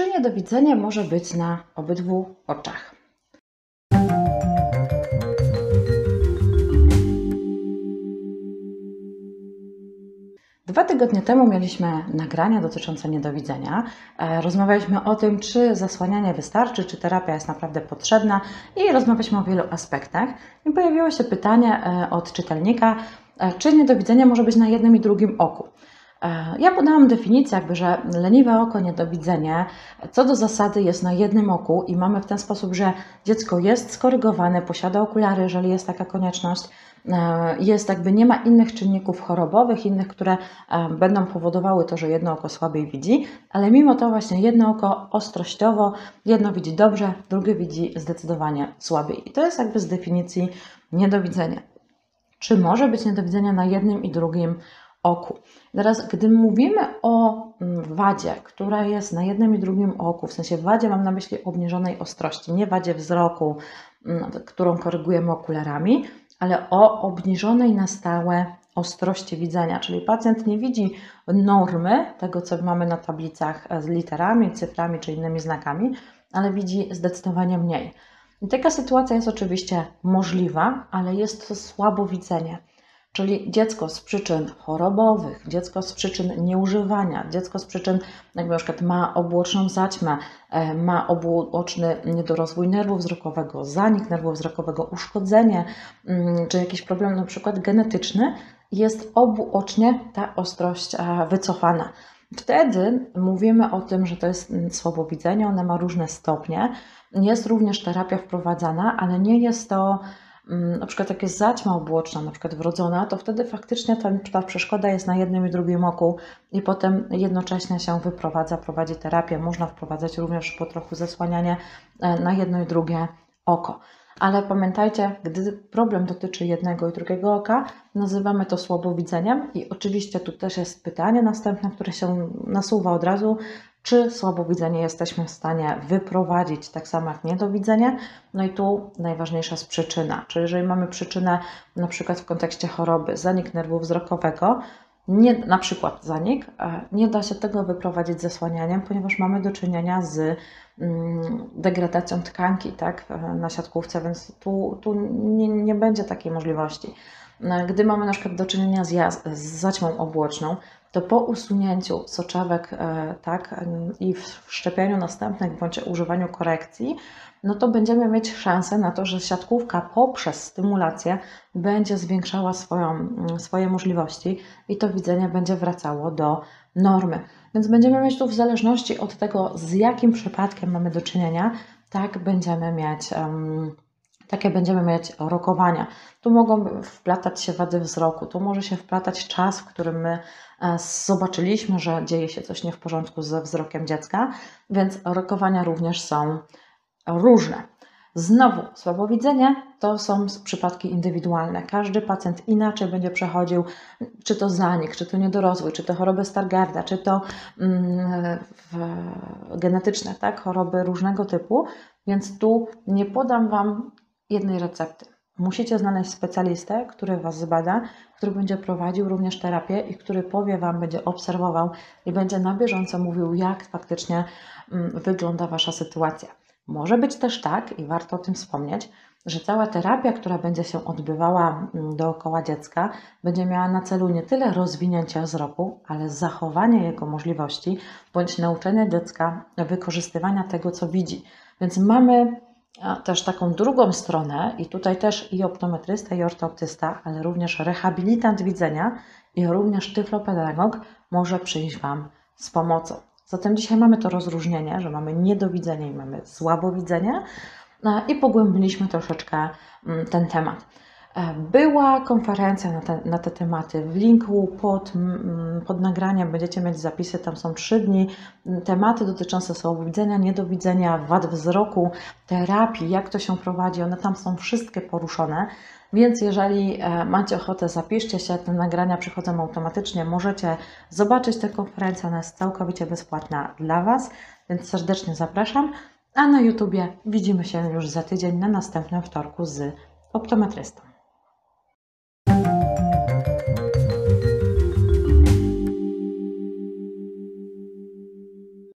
Czy niedowidzenie może być na obydwu oczach? Dwa tygodnie temu mieliśmy nagrania dotyczące niedowidzenia. E, rozmawialiśmy o tym, czy zasłanianie wystarczy, czy terapia jest naprawdę potrzebna i rozmawialiśmy o wielu aspektach. I pojawiło się pytanie e, od czytelnika, e, czy niedowidzenie może być na jednym i drugim oku. Ja podałam definicję, jakby, że leniwe oko, niedowidzenie, co do zasady jest na jednym oku i mamy w ten sposób, że dziecko jest skorygowane, posiada okulary, jeżeli jest taka konieczność, E, jest jakby nie ma innych czynników chorobowych, innych, które e, będą powodowały to, że jedno oko słabiej widzi, ale mimo to właśnie jedno oko ostrościowo, jedno widzi dobrze, drugie widzi zdecydowanie słabiej. I to jest jakby z definicji niedowidzenia. Czy może być niedowidzenia na jednym i drugim oku? Teraz, gdy mówimy o mm, wadzie, która jest na jednym i drugim oku, w sensie wadzie mam na myśli obniżonej ostrości, nie wadzie wzroku, mm, którą korygujemy okularami, ale o obniżonej na stałe ostrości widzenia, czyli pacjent nie widzi normy tego, co mamy na tablicach z literami, cyframi czy innymi znakami, ale widzi zdecydowanie mniej. Taka sytuacja jest oczywiście możliwa, ale jest to słabowidzenie. Czyli dziecko z przyczyn chorobowych, dziecko z przyczyn nieużywania, dziecko z przyczyn, jakby na przykład ma obłoczną zaćmę, e, ma obłoczny niedorozwój nerwu wzrokowego, zanik nerwu wzrokowego, uszkodzenie, mm, czy jakiś problem na przykład genetyczny, jest obuocznie ta ostrość e, wycofana. Wtedy mówimy o tym, że to jest mm, słabowidzenie, one ma różne stopnie. Jest również terapia wprowadzana, ale nie jest to na przykład jak jest zaćma obłoczna, na przykład wrodzona, to wtedy faktycznie ta, ta przeszkoda jest na jednym i drugim oku i potem jednocześnie się wyprowadza, prowadzi terapię. Można wprowadzać również po trochu zasłanianie e, na jedno i drugie oko. Ale pamiętajcie, gdy problem dotyczy jednego i drugiego oka, nazywamy to słabowidzeniem i oczywiście tu też jest pytanie następne, które się nasuwa od razu, czy słabowidzenie jesteśmy w stanie wyprowadzić, tak samo jak niedowidzenie. No i tu najważniejsza jest przyczyna, czyli jeżeli mamy przyczynę na przykład w kontekście choroby, zanik nerwu wzrokowego, nie, na przykład zanik, e, nie da się tego wyprowadzić zasłanianiem, ponieważ mamy do czynienia z mm, degradacją tkanki tak, na siatkówce, więc tu, tu nie, nie będzie takiej możliwości. E, gdy mamy na przykład do czynienia z, z zaćmą obłoczną, to po usunięciu soczewek e, tak, i wszczepianiu następnych bądź używaniu korekcji, no to będziemy mieć szansę na to, że siatkówka poprzez stymulację będzie zwiększała swoją, mm, swoje możliwości i to widzenie będzie wracało do normy. Więc będziemy mieć tu w zależności od tego, z jakim przypadkiem mamy do czynienia, tak będziemy mieć. Um, takie będziemy mieć rokowania. Tu mogą wplatać się wady wzroku, tu może się wplatać czas, w którym my e, zobaczyliśmy, że dzieje się coś nie w porządku ze wzrokiem dziecka, więc rokowania również są różne. Znowu, słabowidzenie to są przypadki indywidualne. Każdy pacjent inaczej będzie przechodził, czy to zanik, czy to niedorozwój, czy to choroby Stargarda, czy to mm, genetyczne, tak, choroby różnego typu. Więc tu nie podam Wam jednej recepty. Musicie znaleźć specjalistę, który Was zbada, który będzie prowadził również terapię i który powie Wam, będzie obserwował i będzie na bieżąco mówił, jak faktycznie mm, wygląda Wasza sytuacja. Może być też tak, i warto o tym wspomnieć, że cała terapia, która będzie się odbywała mm, dookoła dziecka, będzie miała na celu nie tyle rozwinięcie wzroku, ale zachowanie jego możliwości bądź nauczenie dziecka wykorzystywania tego, co widzi. Więc mamy też taką drugą stronę, i tutaj też i optometrysta, i ortoptysta, ale również rehabilitant widzenia i również tyflopedagog może przyjść Wam z pomocą. Zatem dzisiaj mamy to rozróżnienie, że mamy niedowidzenie i mamy słabowidzenie i pogłębiliśmy troszeczkę mm, ten temat. E, była konferencja na te, na te tematy. W linku pod, pod nagraniem będziecie mieć zapisy, tam są trzy dni. Tematy dotyczące słabowidzenia, niedowidzenia, wad wzroku, terapii, jak to się prowadzi, one tam są wszystkie poruszone. Więc jeżeli e, macie ochotę, zapiszcie się, te nagrania przychodzą automatycznie, możecie zobaczyć tę konferencję, ona jest całkowicie bezpłatna dla Was, więc serdecznie zapraszam. A na YouTubie widzimy się już za tydzień na następnym wtorku z optometrystą.